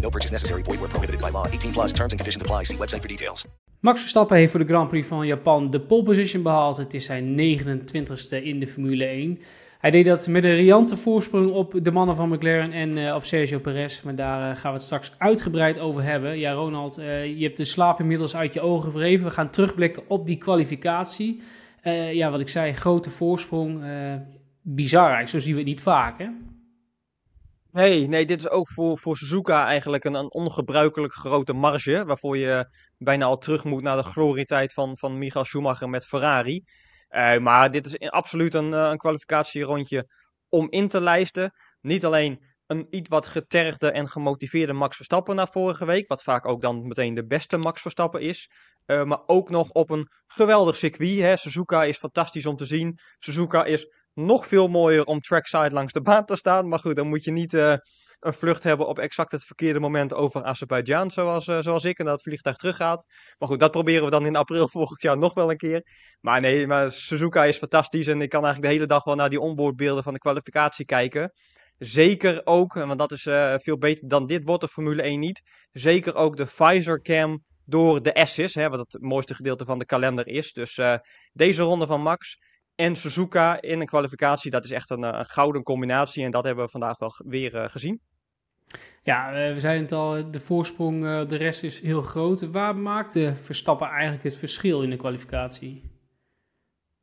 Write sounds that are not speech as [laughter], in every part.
No purchase necessary. Prohibited by law. 18 plus terms and conditions apply. See website for details. Max Verstappen heeft voor de Grand Prix van Japan de pole position behaald. Het is zijn 29ste in de Formule 1. Hij deed dat met een riante voorsprong op de mannen van McLaren en uh, op Sergio Perez. Maar daar uh, gaan we het straks uitgebreid over hebben. Ja, Ronald, uh, je hebt de slaap inmiddels uit je ogen verheven. We gaan terugblikken op die kwalificatie. ja, wat ik zei, grote voorsprong. bizar eigenlijk, zo zien we het niet vaak, hè? Nee, nee, dit is ook voor, voor Suzuka eigenlijk een, een ongebruikelijk grote marge. Waarvoor je bijna al terug moet naar de glorietijd van, van Michael Schumacher met Ferrari. Uh, maar dit is absoluut een, een kwalificatierondje om in te lijsten. Niet alleen een iets wat getergde en gemotiveerde Max Verstappen na vorige week. Wat vaak ook dan meteen de beste Max Verstappen is. Uh, maar ook nog op een geweldig circuit. Hè. Suzuka is fantastisch om te zien. Suzuka is nog veel mooier om trackside langs de baan te staan. Maar goed, dan moet je niet uh, een vlucht hebben op exact het verkeerde moment over Azerbeidzjan, zoals, uh, zoals ik, en dat het vliegtuig teruggaat. Maar goed, dat proberen we dan in april [laughs] volgend jaar nog wel een keer. Maar nee, maar Suzuka is fantastisch en ik kan eigenlijk de hele dag wel naar die onboardbeelden van de kwalificatie kijken. Zeker ook, want dat is uh, veel beter dan dit wordt de Formule 1 niet. Zeker ook de Pfizer Cam door de S's, hè, wat het mooiste gedeelte van de kalender is. Dus deze ronde van Max en Suzuka in een kwalificatie, dat is echt een, een gouden combinatie. En dat hebben we vandaag wel weer uh, gezien. Ja, we zeiden het al, de voorsprong de rest is heel groot. Waar maakte Verstappen eigenlijk het verschil in de kwalificatie?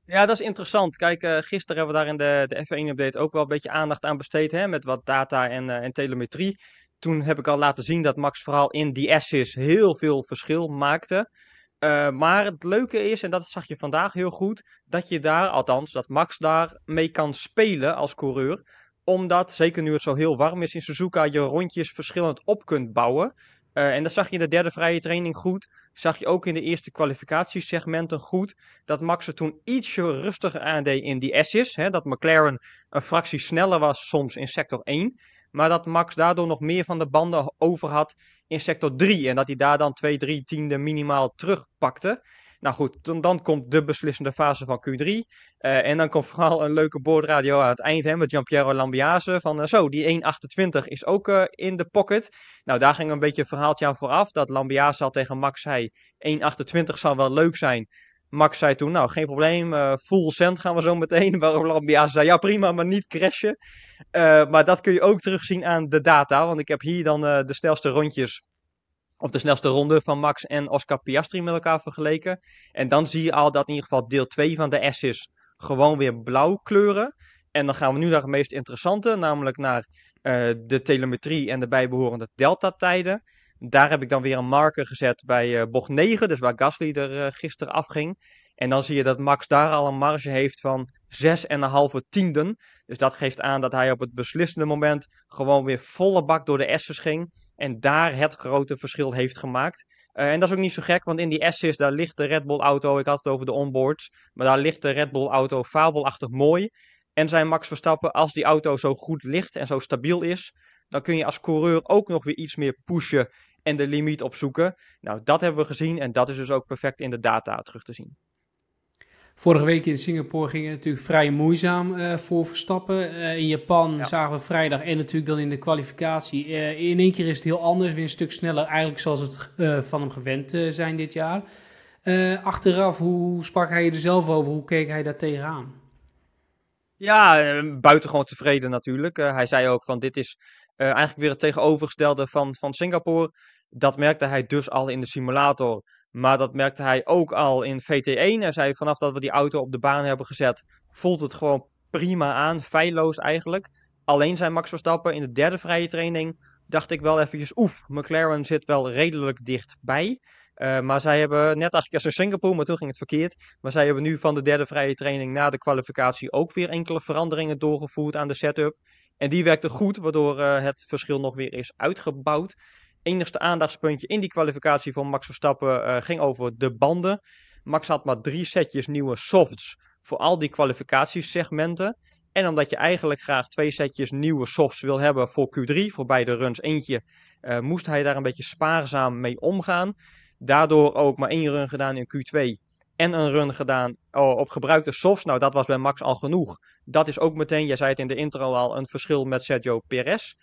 Ja, dat is interessant. Kijk, uh, gisteren hebben we daar in de, de F1-update ook wel een beetje aandacht aan besteed, hè, met wat data en, en telemetrie. Toen heb ik al laten zien dat Max vooral in die S's heel veel verschil maakte. Uh, maar het leuke is, en dat zag je vandaag heel goed, dat je daar, althans, dat Max daar mee kan spelen als coureur. Omdat, zeker nu het zo heel warm is in Suzuka, je rondjes verschillend op kunt bouwen. Uh, en dat zag je in de derde vrije training goed. Zag je ook in de eerste kwalificatiesegmenten goed. Dat Max er toen ietsje rustiger aandeed in die S's. Hè, dat McLaren een fractie sneller was soms in sector 1. Maar dat Max daardoor nog meer van de banden over had in sector 3. En dat hij daar dan 2, 3 tiende minimaal terugpakte. Nou goed, dan, dan komt de beslissende fase van Q3. Uh, en dan komt vooral een leuke boordradio aan het eind hè, met Giampiero Lambiase. Van uh, zo, die 1,28 is ook uh, in de pocket. Nou, daar ging een beetje een verhaaltje aan vooraf. Dat Lambiase al tegen Max zei: 1,28 zou wel leuk zijn. Max zei toen, nou geen probleem, uh, full cent gaan we zo meteen. [laughs] Waarop Lambiase zei, ja prima, maar niet crashen. Uh, maar dat kun je ook terugzien aan de data, want ik heb hier dan uh, de snelste rondjes, of de snelste ronde van Max en Oscar Piastri met elkaar vergeleken. En dan zie je al dat in ieder geval deel 2 van de S's gewoon weer blauw kleuren. En dan gaan we nu naar het meest interessante, namelijk naar de telemetrie en de bijbehorende delta-tijden. Daar heb ik dan weer een marker gezet bij uh, bocht 9, dus waar Gasly er uh, gisteren afging. En dan zie je dat Max daar al een marge heeft van 6,5 tienden. Dus dat geeft aan dat hij op het beslissende moment gewoon weer volle bak door de S's ging. En daar het grote verschil heeft gemaakt. Uh, en dat is ook niet zo gek, want in die S's daar ligt de Red Bull auto, ik had het over de onboards. Maar daar ligt de Red Bull auto fabelachtig mooi. En zijn Max Verstappen, als die auto zo goed ligt en zo stabiel is, dan kun je als coureur ook nog weer iets meer pushen en de limiet opzoeken. Nou, dat hebben we gezien en dat is dus ook perfect in de data terug te zien. Vorige week in Singapore ging het natuurlijk vrij moeizaam uh, voor Verstappen. Uh, in Japan ja. zagen we vrijdag en natuurlijk dan in de kwalificatie. Uh, in één keer is het heel anders, weer een stuk sneller, eigenlijk zoals het van hem gewend zijn dit jaar. achteraf, hoe sprak hij er zelf over? Hoe keek hij daar tegenaan? Ja, buitengewoon tevreden natuurlijk. hij zei ook van dit is eigenlijk weer het tegenovergestelde van, van Singapore. Dat merkte hij dus al in de simulator. Maar dat merkte hij ook al in VT1. Hij zei vanaf dat we die auto op de baan hebben gezet, voelt het gewoon prima aan. Feilloos eigenlijk. Alleen zijn Max Verstappen in de derde vrije training dacht ik wel eventjes, oef, McLaren zit wel redelijk dichtbij. Uh, maar zij hebben, net als in Singapore, maar toen ging het verkeerd. Maar zij hebben nu van de derde vrije training na de kwalificatie ook weer enkele veranderingen doorgevoerd aan de setup. En die werkte goed, waardoor uh, het verschil nog weer is uitgebouwd. Enigste aandachtspuntje in die kwalificatie voor Max Verstappen ging over de banden. Max had maar drie setjes nieuwe softs voor al die kwalificatiesegmenten. En omdat je eigenlijk graag twee setjes nieuwe softs wil hebben voor Q3, voor beide runs eentje, uh, moest hij daar een beetje spaarzaam mee omgaan. Daardoor ook maar één run gedaan in Q2 en een run gedaan oh, op gebruikte softs. Nou, dat was bij Max al genoeg. Dat is ook meteen, jij zei het in de intro al, een verschil met Sergio Perez.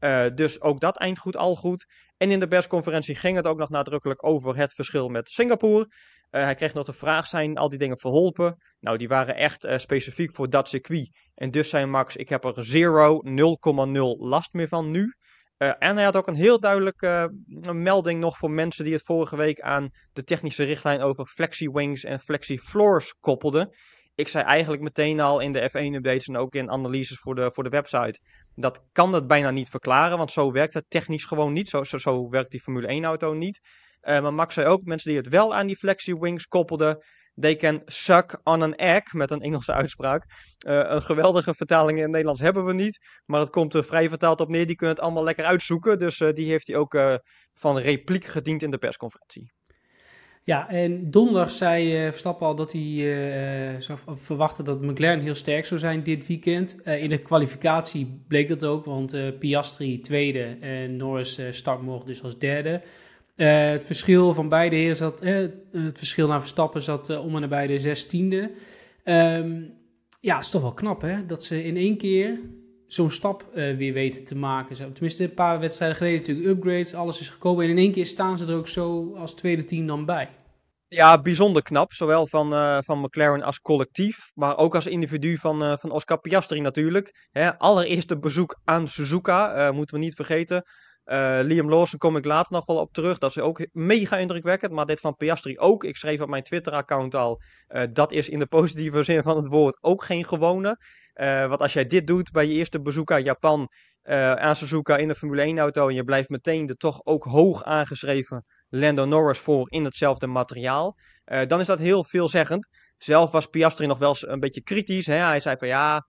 Uh, dus ook dat eindgoed al goed. En in de persconferentie ging het ook nog nadrukkelijk over het verschil met Singapore. Uh, hij kreeg nog de vraag, zijn al die dingen verholpen? Nou, die waren echt uh, specifiek voor dat circuit. En dus zei Max, ik heb er 0, 0,0 last meer van nu. Uh, en hij had ook een heel duidelijke melding nog voor mensen die het vorige week aan de technische richtlijn over flexi wings en flexi floors koppelden. Ik zei eigenlijk meteen al in de F1-updates en ook in analyses voor de, voor de website. Dat kan het bijna niet verklaren, want zo werkt het technisch gewoon niet. Zo, zo, zo werkt die Formule 1-auto niet. Uh, maar Max zei ook, mensen die het wel aan die flexi wings koppelden, they can suck on an egg, met een Engelse uitspraak. Uh, een geweldige vertaling in het Nederlands hebben we niet, maar het komt er vrij vertaald op neer. Die kunnen het allemaal lekker uitzoeken, dus uh, die heeft hij ook van repliek gediend in de persconferentie. Ja, en donderdag zei Verstappen al dat hij zou verwachten dat McLaren heel sterk zou zijn dit weekend. In de kwalificatie bleek dat ook, want Piastri tweede en Norris start morgen dus als derde. Het verschil van beide heren zat, het verschil naar Verstappen zat om en nabij de zestiende. Um, ja, het is toch wel knap hè, dat ze in één keer zo'n stap weer weten te maken. Tenminste, een paar wedstrijden geleden natuurlijk upgrades, alles is gekomen. En in één keer staan ze er ook zo als tweede team dan bij. Ja, bijzonder knap. Zowel van, van McLaren als collectief, maar ook als individu van, van Oscar Piastri natuurlijk. Hè, allereerste bezoek aan Suzuka, moeten we niet vergeten. Liam Lawson kom ik later nog wel op terug. Dat is ook mega indrukwekkend, maar dit van Piastri ook. Ik schreef op mijn Twitter-account al, dat is in de positieve zin van het woord ook geen gewone. want als jij dit doet bij je eerste bezoek aan Japan, aan Suzuka in een Formule 1-auto... en je blijft meteen de toch ook hoog aangeschreven Lando Norris voor in hetzelfde materiaal. Dan is dat heel veelzeggend. Zelf was Piastri nog wel een beetje kritisch. Hè? Hij zei van ja,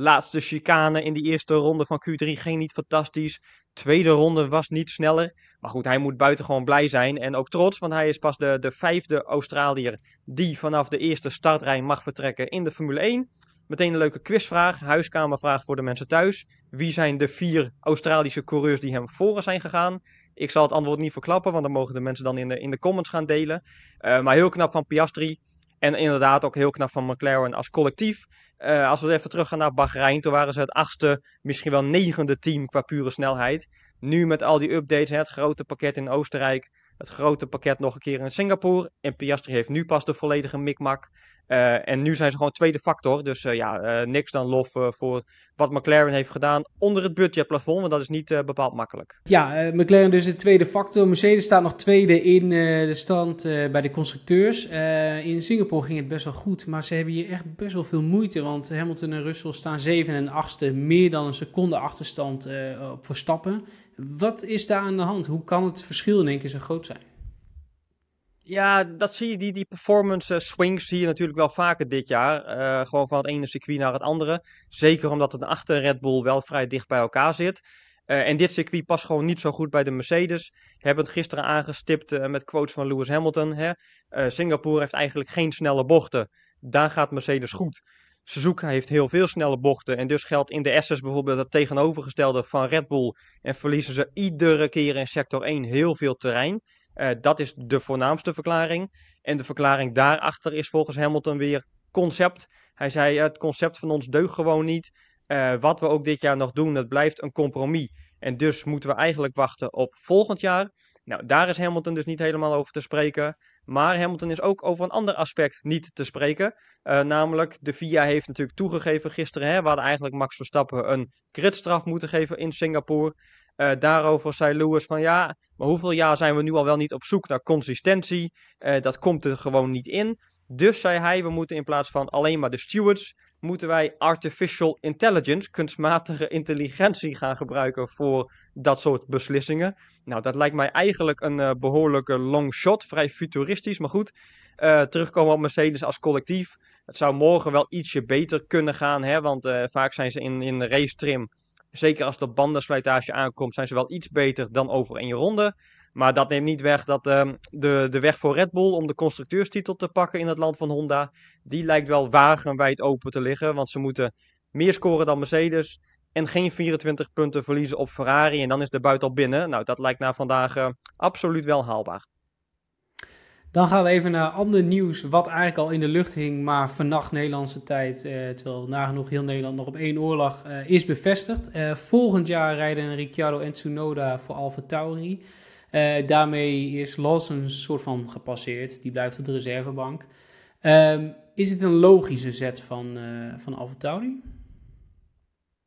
laatste chicane in die eerste ronde van Q3 ging niet fantastisch. Tweede ronde was niet sneller. Maar goed, hij moet buitengewoon blij zijn en ook trots, want hij is pas de, de vijfde Australiër die vanaf de eerste startrij mag vertrekken in de Formule 1. Meteen een leuke quizvraag, huiskamervraag voor de mensen thuis. Wie zijn de vier Australische coureurs die hem voor zijn gegaan? Ik zal het antwoord niet verklappen, want dan mogen de mensen dan in de, in de comments gaan delen. Uh, maar heel knap van Piastri. En inderdaad ook heel knap van McLaren als collectief. Uh, als we even teruggaan naar Bahrein, toen waren ze het achtste, misschien wel negende team qua pure snelheid. Nu met al die updates, hè, het grote pakket in Oostenrijk, het grote pakket nog een keer in Singapore. En Piastri heeft nu pas de volledige mikmak. Uh, en nu zijn ze gewoon tweede factor. Dus uh, ja, uh, niks dan lof voor wat McLaren heeft gedaan onder het budgetplafond. Want dat is niet bepaald makkelijk. Ja, McLaren dus de tweede factor. Mercedes staat nog tweede in de stand bij de constructeurs. in Singapore ging het best wel goed. Maar ze hebben hier echt best wel veel moeite. Want Hamilton en Russell staan 7 en 8 Meer dan een seconde achterstand op Verstappen. Wat is daar aan de hand? Hoe kan het verschil in één keer zo groot zijn? Ja, dat zie je, die, die performance uh, swings zie je natuurlijk wel vaker dit jaar. Uh, gewoon van het ene circuit naar het andere. Zeker omdat het achter Red Bull wel vrij dicht bij elkaar zit. Uh, en dit circuit past gewoon niet zo goed bij de Mercedes. Hebben het gisteren aangestipt met quotes van Lewis Hamilton. Hè? Singapore heeft eigenlijk geen snelle bochten. Daar gaat Mercedes goed. Suzuka heeft heel veel snelle bochten. En dus geldt in de SS bijvoorbeeld het tegenovergestelde van Red Bull. En verliezen ze iedere keer in sector 1 heel veel terrein. Uh, dat is de voornaamste verklaring. En de verklaring daarachter is volgens Hamilton weer concept. Hij zei: Het concept van ons deugt gewoon niet. Uh, wat we ook dit jaar nog doen, het blijft een compromis. En dus moeten we eigenlijk wachten op volgend jaar. Nou, daar is Hamilton dus niet helemaal over te spreken. Maar Hamilton is ook over een ander aspect niet te spreken. Uh, namelijk, de FIA heeft natuurlijk toegegeven gisteren. Hè, we hadden eigenlijk Max Verstappen een gridstraf moeten geven in Singapore. Uh, daarover zei Lewis van ja, maar hoeveel jaar zijn we nu al wel niet op zoek naar consistentie? Uh, dat komt er gewoon niet in. Dus zei hij, we moeten in plaats van alleen maar de stewards, moeten wij artificial intelligence, kunstmatige intelligentie gaan gebruiken voor dat soort beslissingen. Nou, dat lijkt mij eigenlijk een uh, behoorlijke long shot, vrij futuristisch, maar goed. terugkomen op Mercedes als collectief. Het zou morgen wel ietsje beter kunnen gaan, hè, want vaak zijn ze in, in race trim Zeker als op bandenslijtage aankomt, zijn ze wel iets beter dan over één ronde. Maar dat neemt niet weg dat ehm, de, de weg voor Red Bull om de constructeurstitel te pakken in het land van Honda, die lijkt wel wagenwijd open te liggen. Want ze moeten meer scoren dan Mercedes en geen 24 punten verliezen op Ferrari. En dan is de buit al binnen. Nou, dat lijkt na vandaag eh, absoluut wel haalbaar. Dan gaan we even naar ander nieuws, wat eigenlijk al in de lucht hing, maar vannacht Nederlandse tijd, eh, terwijl nagenoeg heel Nederland nog op één oor lag, eh, is bevestigd. Eh, volgend jaar rijden Ricciardo en Tsunoda voor Alfa Tauri. Eh, daarmee is Lawson een soort van gepasseerd, die blijft op de reservebank. Ehm, is het een logische zet van, uh, van Alfa Tauri?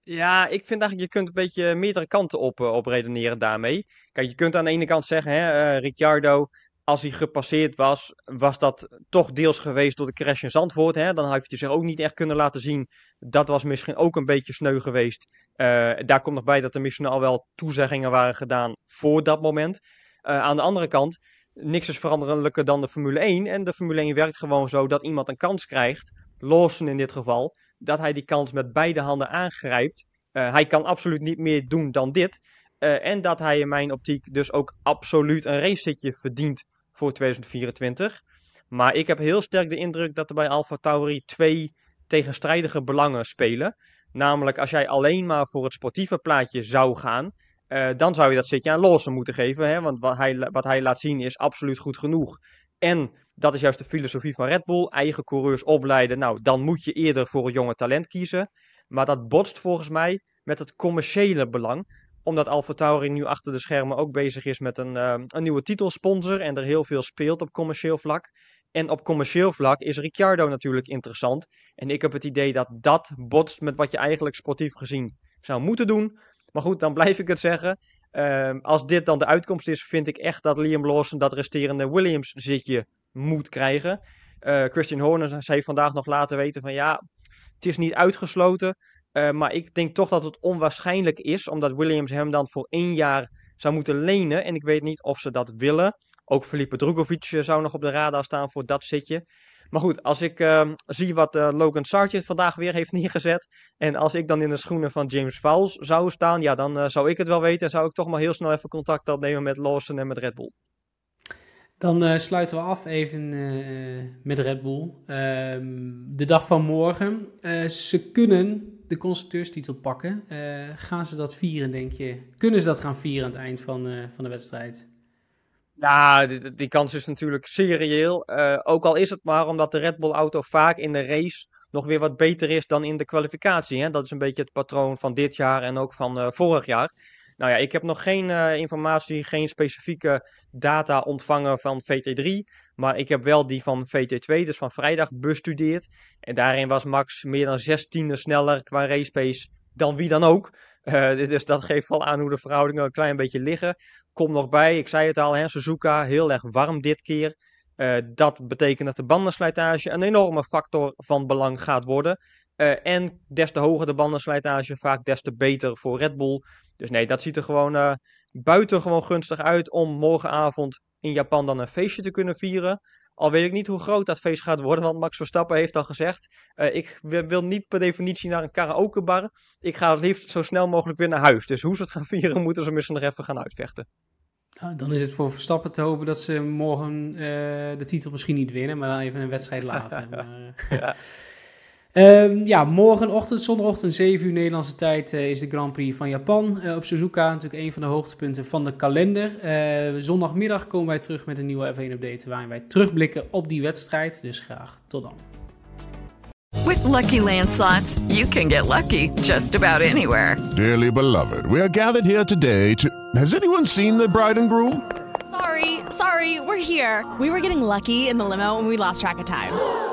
Ja, ik vind eigenlijk, je kunt een beetje meerdere kanten op, op redeneren daarmee. Kijk, je kunt aan de ene kant zeggen, hè, Ricciardo als hij gepasseerd was, was dat toch deels geweest door de crash in Zandvoort. Hè? Dan had je zich ook niet echt kunnen laten zien. Dat was misschien ook een beetje sneu geweest. Uh, daar komt nog bij dat er misschien al wel toezeggingen waren gedaan voor dat moment. Uh, aan de andere kant, niks is veranderlijker dan de Formule 1. En de Formule 1 werkt gewoon zo dat iemand een kans krijgt, Lawson in dit geval, dat hij die kans met beide handen aangrijpt. Uh, hij kan absoluut niet meer doen dan dit. en dat hij in mijn optiek dus ook absoluut een racezitje verdient voor 2024. Maar ik heb heel sterk de indruk dat er bij Alfa Tauri twee tegenstrijdige belangen spelen. Namelijk, als jij alleen maar voor het sportieve plaatje zou gaan, uh, dan zou je dat zitje aan Lawson moeten geven. Hè? Want wat hij, wat hij laat zien is absoluut goed genoeg. En dat is juist de filosofie van Red Bull: eigen coureurs opleiden. Nou, dan moet je eerder voor een jonge talent kiezen. Maar dat botst volgens mij met het commerciële belang omdat Alfa Tauri nu achter de schermen ook bezig is met een, uh, een nieuwe titelsponsor en er heel veel speelt op commercieel vlak. En op commercieel vlak is Ricciardo natuurlijk interessant. En ik heb het idee dat dat botst met wat je eigenlijk sportief gezien zou moeten doen. Maar goed, dan blijf ik het zeggen. Uh, als dit dan de uitkomst is, vind ik echt dat Liam Lawson dat resterende Williams zitje moet krijgen. Uh, Christian Horner zei vandaag nog laten weten van ja, het is niet uitgesloten. Uh, maar ik denk toch dat het onwaarschijnlijk is, omdat Williams hem dan voor één jaar zou moeten lenen. En ik weet niet of ze dat willen. Ook Felipe Drugovic eh, zou nog op de radar staan voor dat zitje. Maar goed, als ik uh, zie wat uh, Logan Sargent vandaag weer heeft [laughs] neergezet. En als ik dan in de schoenen van James Fowles zou staan, ja, dan zou ik het wel weten. En zou ik toch maar heel snel even contact opnemen met Lawson en met Red Bull. Dan sluiten we af even met Red Bull. Ehm, de dag van morgen. ze kunnen de constructeurstitel pakken. Uh, gaan ze dat vieren, denk je? Kunnen ze dat gaan vieren aan het eind van, uh, van de wedstrijd? Ja, die, kans is natuurlijk zeer reëel. Uh, ook al is het maar omdat de Red Bull auto vaak in de race nog weer wat beter is dan in de kwalificatie. Hè? Dat is een beetje het patroon van dit jaar en ook van vorig jaar. Nou ja, ik heb nog geen uh, informatie, geen specifieke data ontvangen van VT3. Maar ik heb wel die van VT2, dus van vrijdag, bestudeerd. En daarin was Max meer dan 16 sneller qua race pace dan wie dan ook. Uh, [laughs] dus dat geeft wel aan hoe de verhoudingen een klein beetje liggen. Kom nog bij, ik zei het al, hè, Suzuka heel erg warm dit keer. Uh, dat betekent dat de bandenslijtage een enorme factor van belang gaat worden. Uh, en des te hoger de bandenslijtage, vaak des te beter voor Red Bull. Dus nee, dat ziet er gewoon uh, buitengewoon gunstig uit om morgenavond in Japan dan een feestje te kunnen vieren. Al weet ik niet hoe groot dat feest gaat worden, want Max Verstappen heeft al gezegd: uh, ik wil niet per definitie naar een karaokebar. Ik ga het liefst zo snel mogelijk weer naar huis. Dus hoe ze het gaan [laughs] vieren, moeten ze misschien nog even gaan uitvechten. Nou, dan is het voor Verstappen te hopen dat ze morgen uh, de titel misschien niet winnen, maar dan even een wedstrijd later. [laughs] maar, ja. [laughs] Um, ja, morgenochtend, zondagochtend 7 uur Nederlandse tijd uh, is de Grand Prix van Japan uh, op Suzuka. Natuurlijk een van de hoogtepunten van de kalender. Uh, zondagmiddag komen wij terug met een nieuwe F1-update waarin wij terugblikken op die wedstrijd. Dus graag tot dan. With Lucky Land slots, you can get lucky just about anywhere. Dearly beloved, we are gathered here today to... Has anyone seen the bride and groom? Sorry, sorry, we're here. We were getting lucky in the limo and we lost track of time.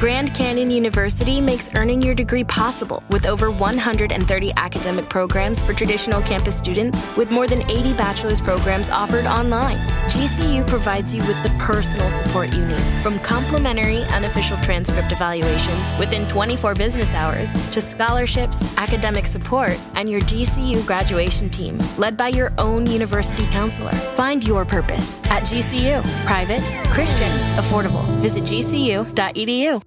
Grand Canyon University makes earning your degree possible with over 130 academic programs for traditional campus students, with more than 80 bachelor's programs offered online. GCU provides you with the personal support you need, from complimentary unofficial transcript evaluations within 24 business hours to scholarships, academic support, and your GCU graduation team, led by your own university counselor. Find your purpose at GCU. Private, Christian, affordable. Visit gcu.edu.